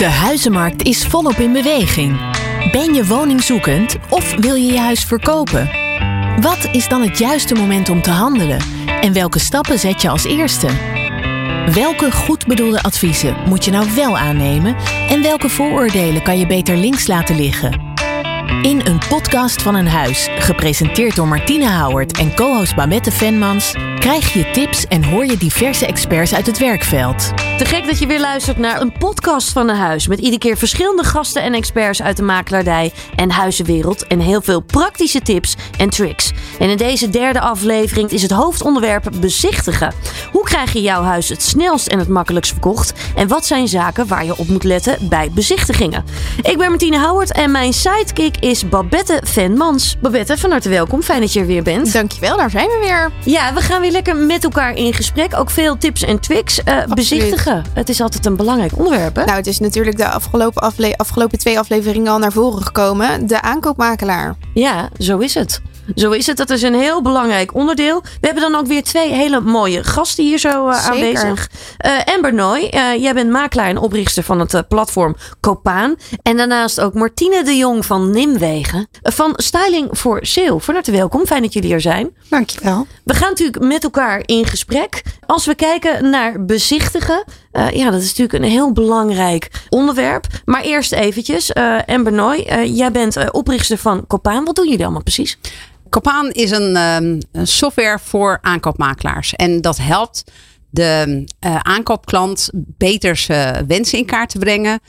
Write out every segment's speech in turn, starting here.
De huizenmarkt is volop in beweging. Ben je woningzoekend of wil je je huis verkopen? Wat is dan het juiste moment om te handelen? En welke stappen zet je als eerste? Welke goed bedoelde adviezen moet je nou wel aannemen en welke vooroordelen kan je beter links laten liggen? In een podcast van een huis, gepresenteerd door Martine Howard en co-host Babette Venmans, krijg je tips en hoor je diverse experts uit het werkveld. Te gek dat je weer luistert naar een podcast van een huis. Met iedere keer verschillende gasten en experts uit de makelaardij en huizenwereld. En heel veel praktische tips en tricks. En in deze derde aflevering is het hoofdonderwerp bezichtigen. Hoe krijg je jouw huis het snelst en het makkelijkst verkocht? En wat zijn zaken waar je op moet letten bij bezichtigingen? Ik ben Martine Howard en mijn sidekick is Babette Venmans. Babette, van harte welkom. Fijn dat je er weer bent. Dankjewel, daar zijn we weer. Ja, we gaan weer lekker met elkaar in gesprek. Ook veel tips en tricks. Uh, bezichtigen. Het is altijd een belangrijk onderwerp. Hè? Nou, het is natuurlijk de afgelopen, afle afgelopen twee afleveringen al naar voren gekomen. De aankoopmakelaar. Ja, zo is het. Zo is het. Dat is een heel belangrijk onderdeel. We hebben dan ook weer twee hele mooie gasten hier zo uh, aanwezig. Uh, Amber Nooy, uh, jij bent makelaar en oprichter van het platform Copaan. En daarnaast ook Martine de Jong van Nimwegen. van Styling voor Sale. Van harte welkom. Fijn dat jullie er zijn. Dankjewel. We gaan natuurlijk met elkaar in gesprek. Als we kijken naar bezichtigen. ja, dat is natuurlijk een heel belangrijk onderwerp. Maar eerst eventjes. Amber Nooy, jij bent oprichter van Copaan. Wat doen jullie allemaal precies? Copaan is een, um, een, software voor aankoopmakelaars. En dat helpt de uh, aankoopklant beter zijn wensen in kaart te brengen.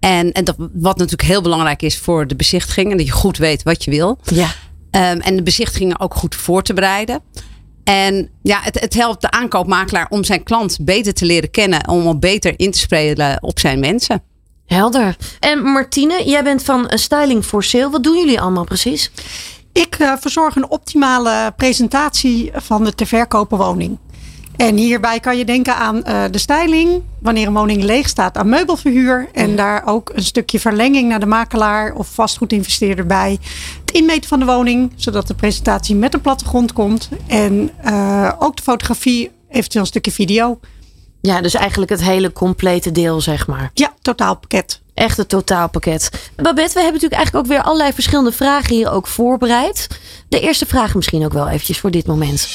En, en dat, wat natuurlijk heel belangrijk is voor de bezichtiging. En dat je goed weet wat je wil. Ja. Um, en de bezichtigingen ook goed voor te bereiden. En ja, het, het, helpt de aankoopmakelaar om zijn klant beter te leren kennen. Om hem beter in te spelen op zijn wensen. Helder. En Martine, jij bent van Styling for Sale. Wat doen jullie allemaal precies? Ik uh, verzorg een optimale presentatie van de te verkopen woning. En hierbij kan je denken aan uh, de styling, wanneer een woning leeg staat, aan meubelverhuur. En daar ook een stukje verlenging naar de makelaar of vastgoedinvesteerder bij. Het inmeten van de woning, zodat de presentatie met de plattegrond komt. En uh, ook de fotografie, eventueel een stukje video. Ja, dus eigenlijk het hele complete deel, zeg maar. Ja, totaalpakket. Echt het totaalpakket. Babette, we hebben natuurlijk eigenlijk ook weer allerlei verschillende vragen hier ook voorbereid. De eerste vraag misschien ook wel eventjes voor dit moment.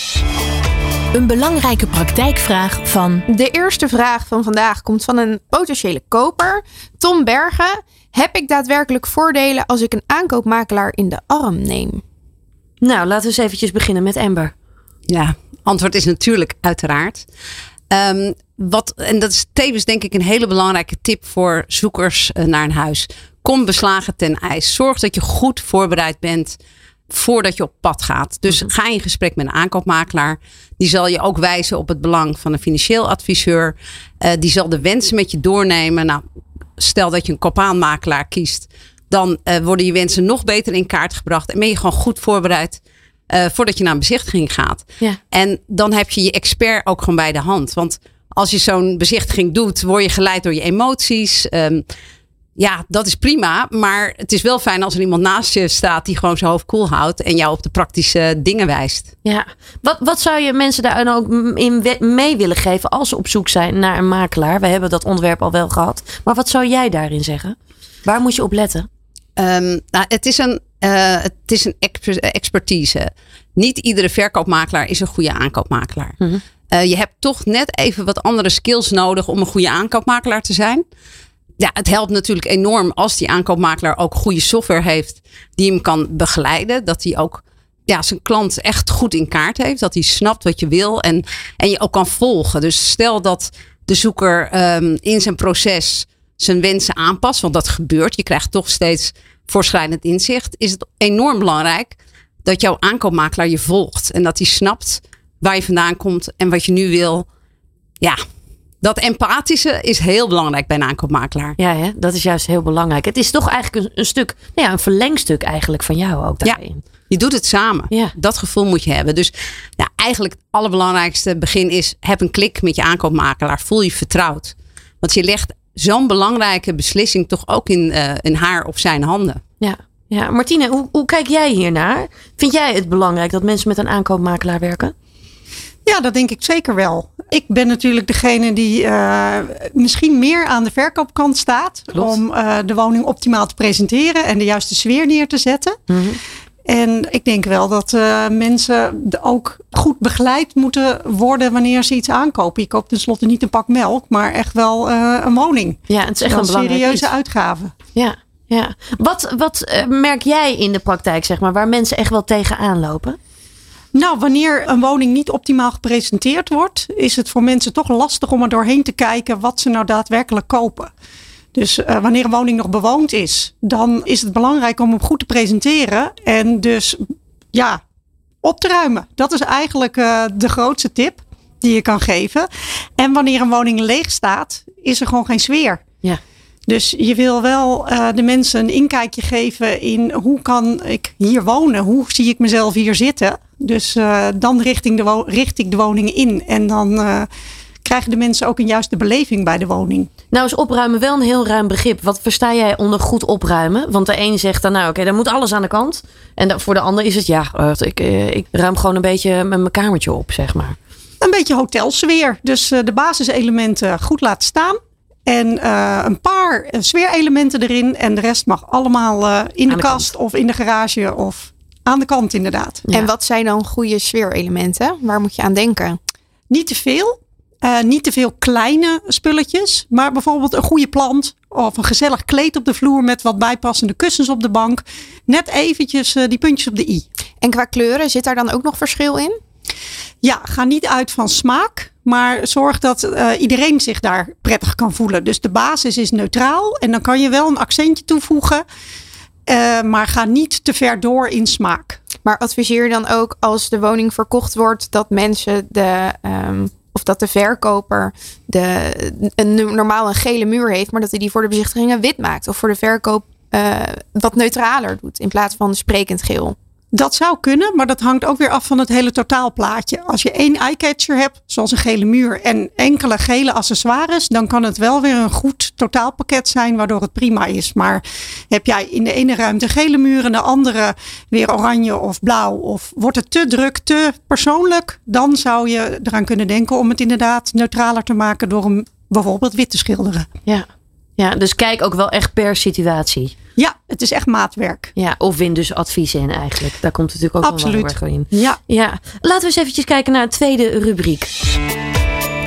Een belangrijke praktijkvraag van. De eerste vraag van vandaag komt van een potentiële koper. Tom Bergen. Heb ik daadwerkelijk voordelen als ik een aankoopmakelaar in de arm neem? Nou, laten we eens eventjes beginnen met Amber. Ja, antwoord is natuurlijk uiteraard. Um, wat, en dat is tevens denk ik een hele belangrijke tip voor zoekers naar een huis. Kom beslagen ten ijs. Zorg dat je goed voorbereid bent voordat je op pad gaat. Dus ga in gesprek met een aankoopmakelaar. Die zal je ook wijzen op het belang van een financieel adviseur. Uh, die zal de wensen met je doornemen. Nou, stel dat je een kopaanmakelaar kiest. Dan uh, worden je wensen nog beter in kaart gebracht. En ben je gewoon goed voorbereid uh, voordat je naar een bezichtiging gaat. Ja. En dan heb je je expert ook gewoon bij de hand. Want als je zo'n bezichtiging doet, word je geleid door je emoties. Um, ja, dat is prima. Maar het is wel fijn als er iemand naast je staat die gewoon zijn hoofd koel houdt en jou op de praktische dingen wijst. Ja, wat, wat zou je mensen daar nou ook in mee willen geven als ze op zoek zijn naar een makelaar? We hebben dat onderwerp al wel gehad. Maar wat zou jij daarin zeggen? Waar moet je op letten? Um, nou, het is een, uh, het is een expertise. Niet iedere verkoopmakelaar is een goede aankoopmakelaar. Mm -hmm. Uh, je hebt toch net even wat andere skills nodig om een goede aankoopmakelaar te zijn. Ja, het helpt natuurlijk enorm als die aankoopmakelaar ook goede software heeft die hem kan begeleiden. Dat hij ook ja, zijn klant echt goed in kaart heeft. Dat hij snapt wat je wil en, en je ook kan volgen. Dus stel dat de zoeker um, in zijn proces zijn wensen aanpast, want dat gebeurt. Je krijgt toch steeds voorschrijdend inzicht. Is het enorm belangrijk dat jouw aankoopmakelaar je volgt en dat hij snapt waar je vandaan komt en wat je nu wil. Ja, dat empathische is heel belangrijk bij een aankoopmakelaar. Ja, hè? dat is juist heel belangrijk. Het is toch eigenlijk een, een stuk, nou ja, een verlengstuk eigenlijk van jou ook daarin. Ja, je doet het samen. Ja. Dat gevoel moet je hebben. Dus ja, eigenlijk het allerbelangrijkste begin is, heb een klik met je aankoopmakelaar. Voel je vertrouwd. Want je legt zo'n belangrijke beslissing toch ook in, uh, in haar of zijn handen. Ja. Ja, Martine, hoe, hoe kijk jij hiernaar? Vind jij het belangrijk dat mensen met een aankoopmakelaar werken? Ja, dat denk ik zeker wel. Ik ben natuurlijk degene die uh, misschien meer aan de verkoopkant staat. Klopt. Om uh, de woning optimaal te presenteren en de juiste sfeer neer te zetten. Mm -hmm. En ik denk wel dat uh, mensen ook goed begeleid moeten worden wanneer ze iets aankopen. Je koopt tenslotte niet een pak melk, maar echt wel een woning. Ja, het is echt een serieuze uitgave. Ja. Ja. Wat, wat merk jij in de praktijk, zeg maar, waar mensen echt wel tegenaan lopen? Nou, wanneer een woning niet optimaal gepresenteerd wordt, is het voor mensen toch lastig om er doorheen te kijken wat ze nou daadwerkelijk kopen. Dus uh, wanneer een woning nog bewoond is, dan is het belangrijk om hem goed te presenteren en dus ja, op te ruimen. Dat is eigenlijk uh, de grootste tip die je kan geven. En wanneer een woning leeg staat, is er gewoon geen sfeer. Ja. Dus je wil wel uh, de mensen een inkijkje geven in hoe kan ik hier wonen? Hoe zie ik mezelf hier zitten? Dus uh, dan richting de richt ik de woning in. En dan krijgen de mensen ook een juiste beleving bij de woning. Nou is opruimen wel een heel ruim begrip. Wat versta jij onder goed opruimen? Want de een zegt dan nou oké, okay, dan moet alles aan de kant. En voor de ander is het ja, ik, ik ruim gewoon een beetje met mijn kamertje op, zeg maar. Een beetje hotelsfeer. Dus de basiselementen goed laten staan. En uh, een paar sfeerelementen erin. En de rest mag allemaal uh, in de, de kast kant. of in de garage of aan de kant inderdaad. Ja. En wat zijn dan goede sfeerelementen? Waar moet je aan denken? Niet te veel. Uh, niet te veel kleine spulletjes. Maar bijvoorbeeld een goede plant. Of een gezellig kleed op de vloer met wat bijpassende kussens op de bank. Net eventjes die puntjes op de i. En qua kleuren zit daar dan ook nog verschil in? Ja, ga niet uit van smaak. Maar zorg dat uh, iedereen zich daar prettig kan voelen. Dus de basis is neutraal. En dan kan je wel een accentje toevoegen. Maar ga niet te ver door in smaak. Maar adviseer je dan ook als de woning verkocht wordt dat mensen de. Um, of dat de verkoper de, een, normaal een gele muur heeft, maar dat hij die voor de bezichtigingen wit maakt. Of voor de verkoop uh, wat neutraler doet in plaats van sprekend geel. Dat zou kunnen, maar dat hangt ook weer af van het hele totaalplaatje. Als je één eyecatcher hebt, zoals een gele muur en enkele gele accessoires, dan kan het wel weer een goed totaalpakket zijn, waardoor het prima is. Maar heb jij in de ene ruimte gele muur en de andere weer oranje of blauw, of wordt het te druk, te persoonlijk, dan zou je eraan kunnen denken om het inderdaad neutraler te maken door hem bijvoorbeeld wit te schilderen. Ja. Ja, dus kijk ook wel echt per situatie. Ja, het is echt maatwerk. Ja, of win dus adviezen in eigenlijk. Daar komt het natuurlijk ook Absoluut. wel in. Ja. ja. Laten we eens eventjes kijken naar het tweede rubriek.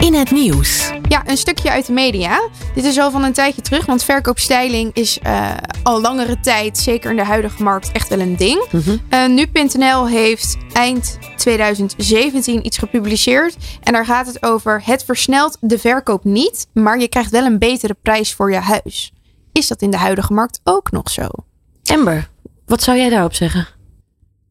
In het nieuws. Ja, een stukje uit de media. Dit is al van een tijdje terug, want verkoopstyling is uh, al langere tijd, zeker in de huidige markt, echt wel een ding. Mm -hmm. uh, Nu.nl heeft eind 2017 iets gepubliceerd. En daar gaat het over: het versnelt de verkoop niet, maar je krijgt wel een betere prijs voor je huis. Is dat in de huidige markt ook nog zo? Amber, wat zou jij daarop zeggen?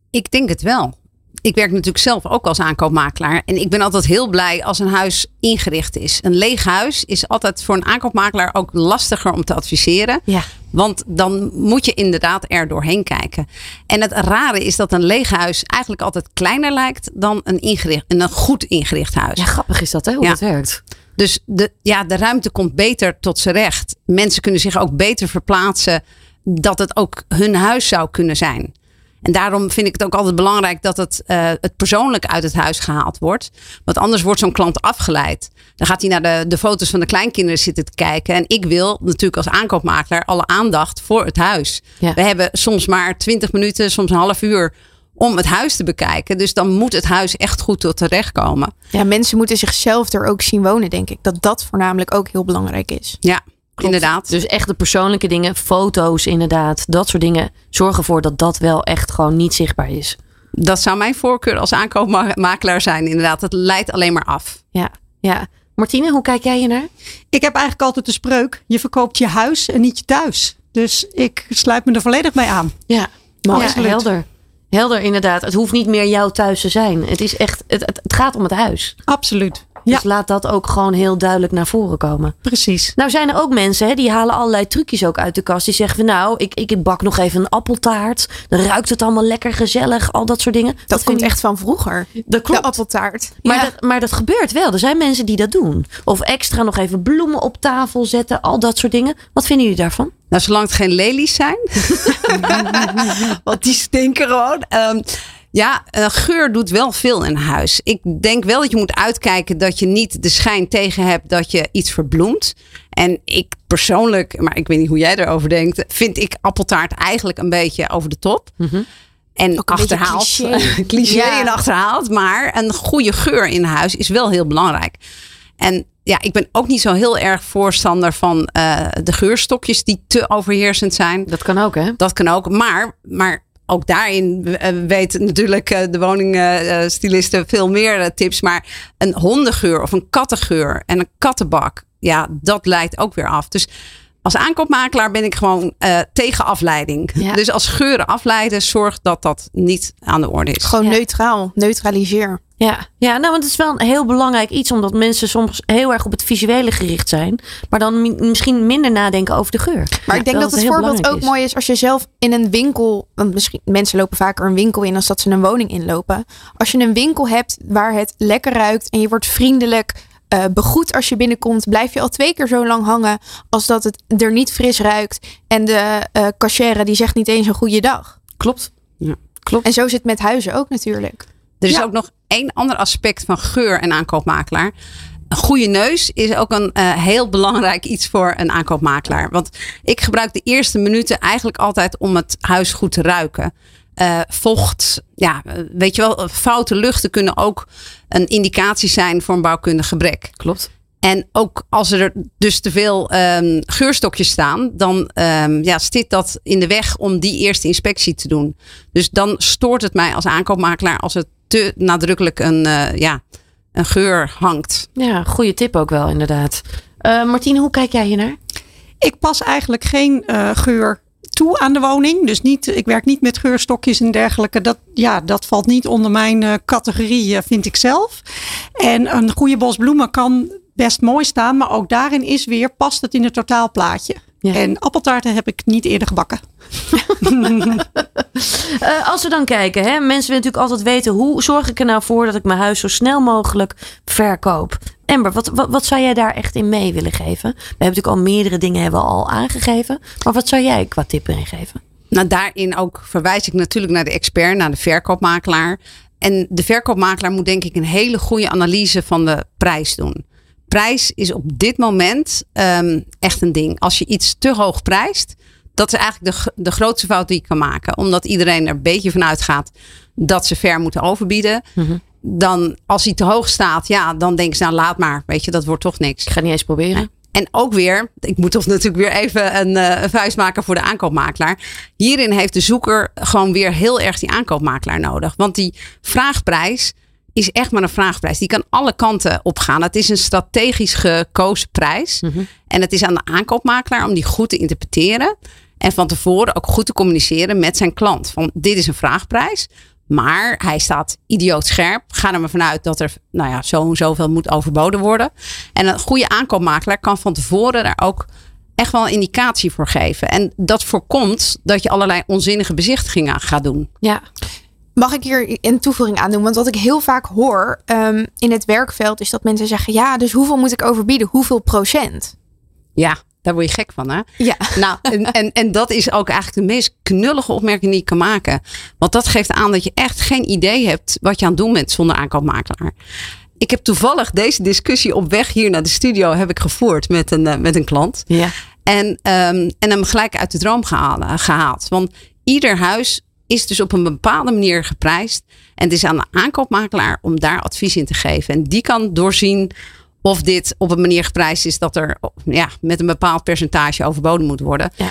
Ik denk het wel. Ik werk natuurlijk zelf ook als aankoopmakelaar. En ik ben altijd heel blij als een huis ingericht is. Een leeg huis is altijd voor een aankoopmakelaar ook lastiger om te adviseren. Ja. Want dan moet je inderdaad er doorheen kijken. En het rare is dat een leeg huis eigenlijk altijd kleiner lijkt dan een, ingericht, een goed ingericht huis. Ja, grappig is dat hè, hoe Ja. het werkt. Dus de, ja, de ruimte komt beter tot zijn recht. Mensen kunnen zich ook beter verplaatsen dat het ook hun huis zou kunnen zijn. En daarom vind ik het ook altijd belangrijk dat het, uh, het persoonlijk uit het huis gehaald wordt. Want anders wordt zo'n klant afgeleid. Dan gaat hij naar de, de foto's van de kleinkinderen zitten te kijken. En ik wil natuurlijk als aankoopmakelaar alle aandacht voor het huis. Ja. We hebben soms maar 20 minuten, soms een half uur om het huis te bekijken. Dus dan moet het huis echt goed tot terecht komen. Ja, mensen moeten zichzelf er ook zien wonen, denk ik. Dat dat voornamelijk ook heel belangrijk is. Ja, inderdaad. Dus echt de persoonlijke dingen, foto's inderdaad, dat soort dingen. Zorg ervoor dat dat wel echt gewoon niet zichtbaar is. Dat zou mijn voorkeur als aankoopmakelaar zijn. Inderdaad, het leidt alleen maar af. Ja, ja. Martine, hoe kijk jij hiernaar? Ik heb eigenlijk altijd de spreuk: je verkoopt je huis en niet je thuis. Dus ik sluit me er volledig bij aan. Ja, Mooi. ja, helder. Helder, inderdaad. Het hoeft niet meer jouw thuis te zijn. Het is echt, het, het, het gaat om het huis. Absoluut. Dus Ja, laat dat ook gewoon heel duidelijk naar voren komen. precies. Nou zijn er ook mensen hè, die halen allerlei trucjes ook uit de kast. Die zeggen van nou, ik, ik bak nog even een appeltaart. Dan ruikt het allemaal lekker gezellig. Al dat soort dingen. Dat, vind komt ik- echt van vroeger. Dat De klopt. appeltaart. Maar, Ja. dat, maar dat gebeurt wel. Er zijn mensen die dat doen. Of extra nog even bloemen op tafel zetten. Al dat soort dingen. Wat vinden jullie daarvan? Nou, zolang het geen lelies zijn. Want die stinken gewoon. Ehm, Ja, uh, geur doet wel veel in huis. Ik denk wel dat je moet uitkijken dat je niet de schijn tegen hebt dat je iets verbloemt. En ik persoonlijk, maar ik weet niet hoe jij erover denkt, vind ik appeltaart eigenlijk een beetje over de top. Mhm. En Ook achterhaald. Cliché, Ja. en achterhaald. Maar een goede geur in huis is wel heel belangrijk. En ja, ik ben ook niet zo heel erg voorstander van eh, de geurstokjes die te overheersend zijn. Dat kan ook, hè? Dat kan ook. Maar, maar ook daarin eh, weet natuurlijk eh, de woningstilisten veel meer eh, tips. Maar een hondengeur of een kattengeur en een kattenbak. Ja, dat leidt ook weer af. Dus als aankoopmakelaar ben ik gewoon eh, tegen afleiding. Ja. Dus als geuren afleiden, zorg dat dat niet aan de orde is. Gewoon Ja. neutraal, neutraliseer. Ja, ja nou, want het is wel een heel belangrijk iets, omdat mensen soms heel erg op het visuele gericht zijn, maar dan mi- misschien minder nadenken over de geur. Maar ik denk dat, het voorbeeld ook is. mooi is als je zelf in een winkel, want misschien mensen lopen vaker een winkel in als dat ze een woning inlopen. Als je een winkel hebt waar het lekker ruikt en je wordt vriendelijk eh, begroet als je binnenkomt, blijf je al twee keer zo lang hangen als dat het er niet fris ruikt en de eh cashier die zegt niet eens een goede dag. Klopt. Ja. Klopt. En zo zit het met huizen ook natuurlijk. Er is Ja. ook nog één ander aspect van geur en aankoopmakelaar. Een goede neus is ook een eh, heel belangrijk iets voor een aankoopmakelaar. Want ik gebruik de eerste minuten eigenlijk altijd om het huis goed te ruiken. Eh, vocht, ja, weet je wel, foute luchten kunnen ook een indicatie zijn voor een bouwkundig gebrek. Klopt. En ook als er dus te veel ehm, geurstokjes staan, dan ehm, ja, zit dat in de weg om die eerste inspectie te doen. Dus dan stoort het mij als aankoopmakelaar als het te nadrukkelijk een, eh, ja, een geur hangt. Ja, goede tip ook wel, inderdaad. Eh Martine, hoe kijk jij hiernaar? Ik pas eigenlijk geen eh, geur toe aan de woning. Dus niet, ik werk niet met geurstokjes en dergelijke. Dat, ja, dat valt niet onder mijn eh, categorie, vind ik zelf. En een goede bos bloemen kan best mooi staan. Maar ook daarin is weer, past het in het totaalplaatje. Ja. En appeltaarten heb ik niet eerder gebakken. Eh, als we dan kijken, hè, mensen willen natuurlijk altijd weten hoe zorg ik er nou voor dat ik mijn huis zo snel mogelijk verkoop. Amber, wat, wat, wat zou jij daar echt in mee willen geven? We hebben natuurlijk al meerdere dingen hebben we al aangegeven. Maar wat zou jij qua tip erin geven? Nou, daarin ook verwijs ik natuurlijk naar de expert, naar de verkoopmakelaar. En de verkoopmakelaar moet denk ik een hele goede analyse van de prijs doen. Prijs is op dit moment ehm, echt een ding. Als je iets te hoog prijst, dat is eigenlijk de, de grootste fout die je kan maken. Omdat iedereen er een beetje van uitgaat dat ze ver moeten overbieden. Dan als hij te hoog staat, ja, dan denken ze nou laat maar. Weet je, dat wordt toch niks. Ik ga niet eens proberen. En ook weer, ik moet toch natuurlijk weer even een, eh, een vuist maken voor de aankoopmakelaar. Hierin heeft de zoeker gewoon weer heel erg die aankoopmakelaar nodig. Want die vraagprijs is echt maar een vraagprijs. Die kan alle kanten opgaan. Het is een strategisch gekozen prijs. En het is aan de aankoopmakelaar om die goed te interpreteren. En van tevoren ook goed te communiceren met zijn klant. Van dit is een vraagprijs. Maar hij staat idioot scherp. Ga er maar vanuit dat er nou ja, zo en zoveel moet overboden worden. En een goede aankoopmakelaar kan van tevoren daar ook echt wel een indicatie voor geven. En dat voorkomt dat je allerlei onzinnige bezichtigingen gaat doen. Ja, Mag ik hier een toevoeging aan doen? Want wat ik heel vaak hoor ehm, in het werkveld is dat mensen zeggen: ja, dus hoeveel moet ik overbieden? Hoeveel procent? Ja, daar word je gek van, hè? Ja. Nou, en, en, en dat is ook eigenlijk de meest knullige opmerking die je kan maken. Want dat geeft aan dat je echt geen idee hebt wat je aan het doen bent zonder aankoopmakelaar. Ik heb toevallig deze discussie op weg hier naar de studio heb ik gevoerd met een, eh, met een klant. ja. En, ehm, en hem gelijk uit de droom gehaald, gehaald. Want ieder huis is dus op een bepaalde manier geprijsd. En het is aan de aankoopmakelaar om daar advies in te geven. En die kan doorzien of dit op een manier geprijsd is dat er ja, met een bepaald percentage overboden moet worden. Ja.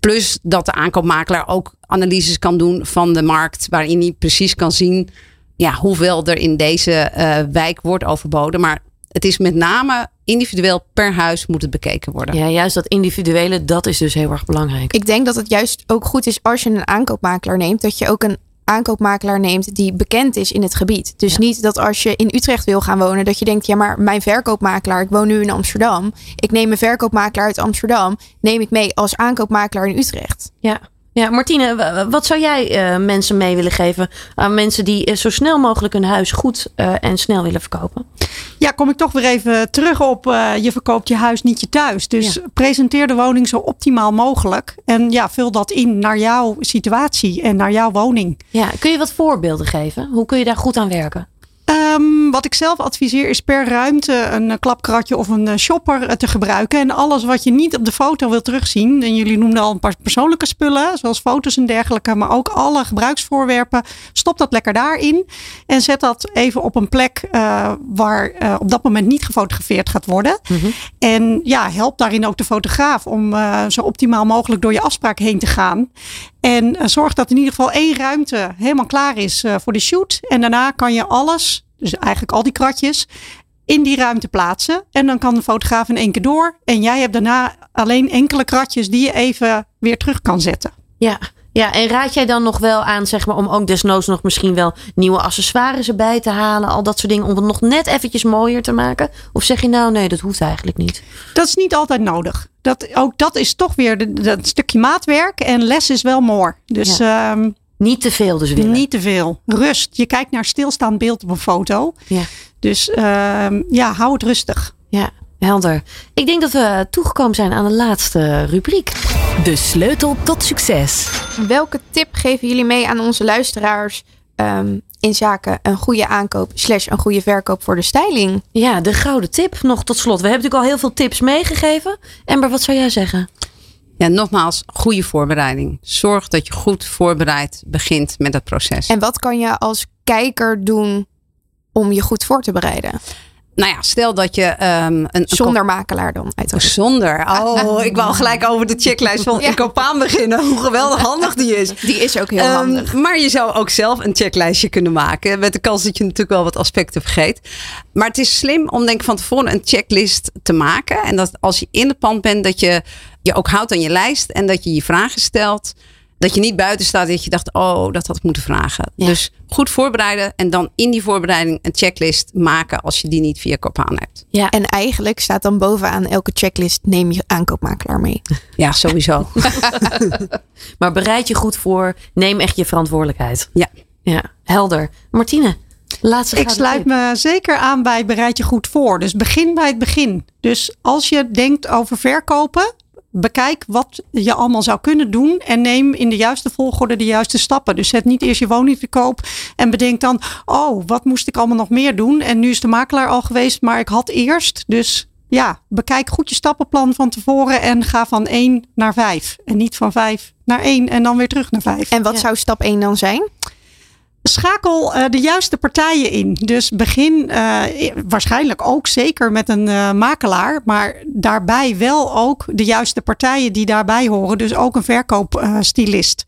Plus dat de aankoopmakelaar ook analyses kan doen van de markt, waarin hij precies kan zien ja, hoeveel er in deze eh, wijk wordt overboden. Maar het is met name individueel per huis moet het bekeken worden. ja, juist dat individuele, dat is dus heel erg belangrijk. Ik denk dat het juist ook goed is als je een aankoopmakelaar neemt, dat je ook een aankoopmakelaar neemt die bekend is in het gebied. Dus niet dat als je in Utrecht wil gaan wonen, dat je denkt, ja, maar mijn verkoopmakelaar, ik woon nu in Amsterdam. Ik neem een verkoopmakelaar uit Amsterdam, neem ik mee als aankoopmakelaar in Utrecht. Ja. Ja, Martine, wat zou jij eh, mensen mee willen geven aan mensen die eh, zo snel mogelijk hun huis goed eh, en snel willen verkopen? Ja, kom ik toch weer even terug op. je verkoopt je huis, niet je thuis. Dus presenteer de woning zo optimaal mogelijk. En ja, vul dat in naar jouw situatie en naar jouw woning. Ja, kun je wat voorbeelden geven? Hoe kun je daar goed aan werken? Ehm, wat ik zelf adviseer is per ruimte een eh, klapkratje of een eh, shopper eh, te gebruiken. En alles wat je niet op de foto wil terugzien. En jullie noemden al een paar persoonlijke spullen, zoals foto's en dergelijke. Maar ook alle gebruiksvoorwerpen. Stop dat lekker daarin. En zet dat even op een plek waar op dat moment niet gefotografeerd gaat worden. En ja, help daarin ook de fotograaf om zo optimaal mogelijk door je afspraak heen te gaan. En eh, zorg dat in ieder geval één ruimte helemaal klaar is eh, voor de shoot. En daarna kan je alles, dus eigenlijk al die kratjes, in die ruimte plaatsen. En dan kan de fotograaf in één keer door. En jij hebt daarna alleen enkele kratjes die je even weer terug kan zetten. Ja. Ja, en raad jij dan nog wel aan, zeg maar, om ook desnoods nog misschien wel nieuwe accessoires erbij te halen, al dat soort dingen, om het nog net eventjes mooier te maken? Of zeg je nou, nee, dat hoeft eigenlijk niet? Dat is niet altijd nodig. Dat, ook dat is toch weer de- dat stukje maatwerk. En less is wel more. Dus ehm, Niet te veel dus willen. niet te veel. Rust. Je kijkt naar stilstaand beeld op een foto. Ja. Dus ehm, ja, hou het rustig. Ja, helder. Ik denk dat we toegekomen zijn aan de laatste rubriek. De sleutel tot succes. Welke tip geven jullie mee aan onze luisteraars ehm, in zaken een goede aankoop slash een goede verkoop voor de styling? Ja, de gouden tip nog tot slot. We hebben natuurlijk al heel veel tips meegegeven. Ember, wat zou jij zeggen? Ja, nogmaals, goede voorbereiding. Zorg dat je goed voorbereid begint met het proces. En wat kan je als kijker doen om je goed voor te bereiden? Nou ja, stel dat je ehm, een, een Zonder makelaar dan, uiteraard. Zonder. Oh, ik wou gelijk over de checklijst van Ja. een kopaan beginnen. Hoe geweldig handig die is. Die is ook heel Ehm, handig. maar je zou ook zelf een checklijstje kunnen maken. Met de kans dat je natuurlijk wel wat aspecten vergeet. Maar het is slim om denk ik van tevoren een checklist te maken. En dat als je in het pand bent, dat je je ook houdt aan je lijst. En dat je je vragen stelt. Dat je niet buiten staat dat je dacht, oh, dat had ik moeten vragen. Ja. Dus goed voorbereiden. En dan in die voorbereiding een checklist maken als je die niet via kopaan hebt. Ja, En eigenlijk staat dan bovenaan elke checklist neem je aankoopmakelaar mee. Ja, sowieso. maar bereid je goed voor. Neem echt je verantwoordelijkheid. Ja. Ja, helder. Martine, laatste Ik sluit me zeker aan bij bereid je goed voor. Dus begin bij het begin. Dus als je denkt over verkopen, bekijk wat je allemaal zou kunnen doen en neem in de juiste volgorde de juiste stappen. Dus zet niet eerst je woning te koop en bedenk dan, oh, wat moest ik allemaal nog meer doen? En nu is de makelaar al geweest, maar ik had eerst. Dus ja, bekijk goed je stappenplan van tevoren en ga van 1 naar 5. En niet van 5 naar 1 en dan weer terug naar 5 En wat Ja. zou stap 1 dan zijn? Schakel eh, de juiste partijen in. Dus begin eh, waarschijnlijk ook zeker met een eh, makelaar, maar daarbij wel ook de juiste partijen die daarbij horen. Dus ook een verkoopstylist.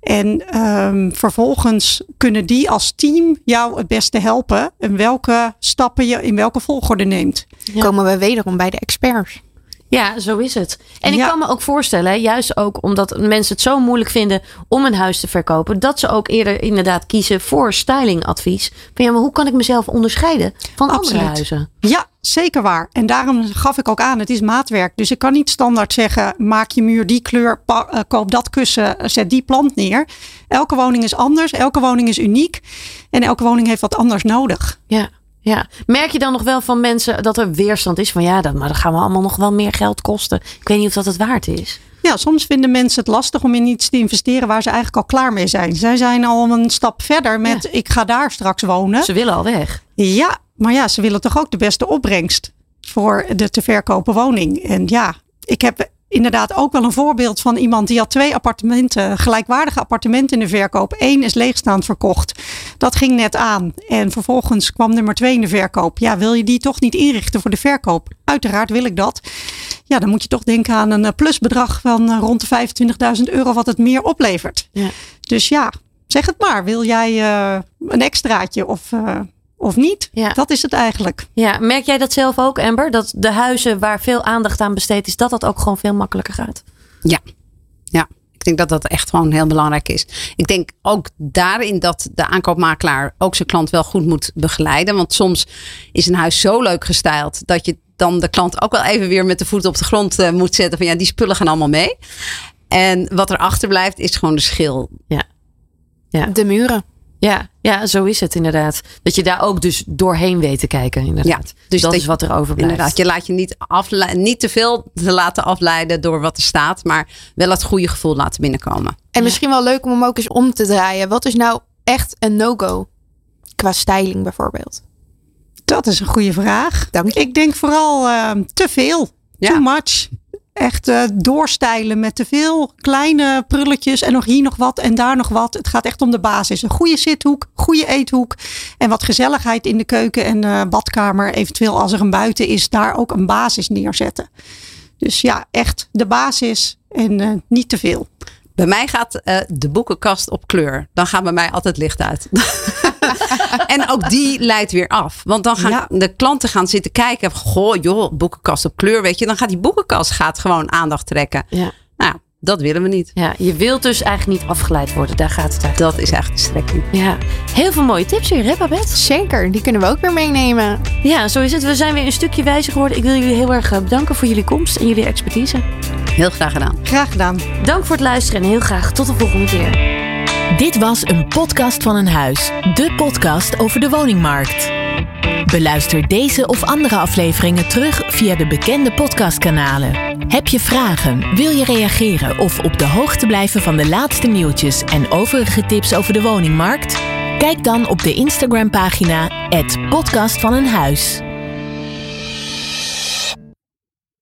en ehm, vervolgens kunnen die als team jou het beste helpen en welke stappen je in welke volgorde neemt. Komen we wederom bij de experts. Ja, zo is het. En ik kan me ook voorstellen, juist ook omdat mensen het zo moeilijk vinden om een huis te verkopen, dat ze ook eerder inderdaad kiezen voor stylingadvies. Van ja, maar hoe kan ik mezelf onderscheiden van andere huizen? Ja, zeker waar. En daarom gaf ik ook aan, het is maatwerk. Dus ik kan niet standaard zeggen, maak je muur die kleur, eh, koop dat kussen, zet die plant neer. Elke woning is anders, elke woning is uniek. En elke woning heeft wat anders nodig. Ja. Ja, merk je dan nog wel van mensen dat er weerstand is van ja, dat, maar dat gaan we allemaal nog wel meer geld kosten. Ik weet niet of dat het waard is. Ja, soms vinden mensen het lastig om in iets te investeren waar ze eigenlijk al klaar mee zijn. Zij zijn al een stap verder met ik ga daar straks wonen. Ze willen al weg. Ja, maar ja, ze willen toch ook de beste opbrengst voor de te verkopen woning. En ja, ik heb inderdaad ook wel een voorbeeld van iemand die had twee appartementen, gelijkwaardige appartementen in de verkoop. Eén is leegstaand verkocht. Dat ging net aan. En vervolgens kwam nummer twee in de verkoop. Ja, wil je die toch niet inrichten voor de verkoop? Uiteraard wil ik dat. Ja, dan moet je toch denken aan een eh, plusbedrag van eh, rond de 25.000 euro wat het meer oplevert. Ja. Dus ja, zeg het maar. Wil jij eh, een extraatje of, of niet? Ja. Dat is het eigenlijk. Ja, merk jij dat zelf ook, Amber? Dat de huizen waar veel aandacht aan besteed is, dat dat ook gewoon veel makkelijker gaat? Ja. ja, ik denk dat dat echt gewoon heel belangrijk is. Ik denk ook daarin dat de aankoopmakelaar ook zijn klant wel goed moet begeleiden. Want soms is een huis zo leuk gestyled dat je dan de klant ook wel even weer met de voet op de grond eh, moet zetten. Van ja, die spullen gaan allemaal mee. En wat er achterblijft is gewoon de schil. De muren. Ja, ja, zo is het inderdaad. Dat je daar ook dus doorheen weet te kijken, inderdaad. Ja, dus dat dat is wat er overblijft. Inderdaad, je laat je niet, afle- niet te veel te laten afleiden door wat er staat, maar wel het goede gevoel laten binnenkomen. En misschien wel leuk om hem ook eens om te draaien. Wat is nou echt een no-go? Qua styling bijvoorbeeld. Dat is een goede vraag. Dank je. Ik denk vooral eh, te veel. Ja. Too much. Echt eh, doorstijlen met te veel kleine prulletjes en nog hier nog wat en daar nog wat. Het gaat echt om de basis. Een goede zithoek, goede eethoek en wat gezelligheid in de keuken en eh, badkamer. Eventueel als er een buiten is, daar ook een basis neerzetten. Dus ja, echt de basis en eh, niet te veel. Bij mij gaat de boekenkast op kleur. Dan gaat bij mij altijd licht uit. en ook die leidt weer af. Want dan gaan Ja. de klanten gaan zitten kijken. Goh, joh, boekenkast op kleur. Weet je, dan gaat die boekenkast gaat gewoon aandacht trekken. Ja. Nou, dat willen we niet. ja, je wilt dus eigenlijk niet afgeleid worden. Daar gaat het eigenlijk. Dat is eigenlijk de strekking. Ja, heel veel mooie tips weer, hè Babette? Zeker, die kunnen we ook weer meenemen. Ja, zo is het. We zijn weer een stukje wijzer geworden. Ik wil jullie heel erg eh, bedanken voor jullie komst en jullie expertise. Heel graag gedaan. Graag gedaan. Dank voor het luisteren en heel graag tot de volgende keer. Dit was een podcast van een huis. De podcast over de woningmarkt. Beluister deze of andere afleveringen terug via de bekende podcastkanalen. Heb je vragen, wil je reageren of op de hoogte blijven van de laatste nieuwtjes en overige tips over de woningmarkt? Kijk dan op de Instagram-pagina @podcast van een huis.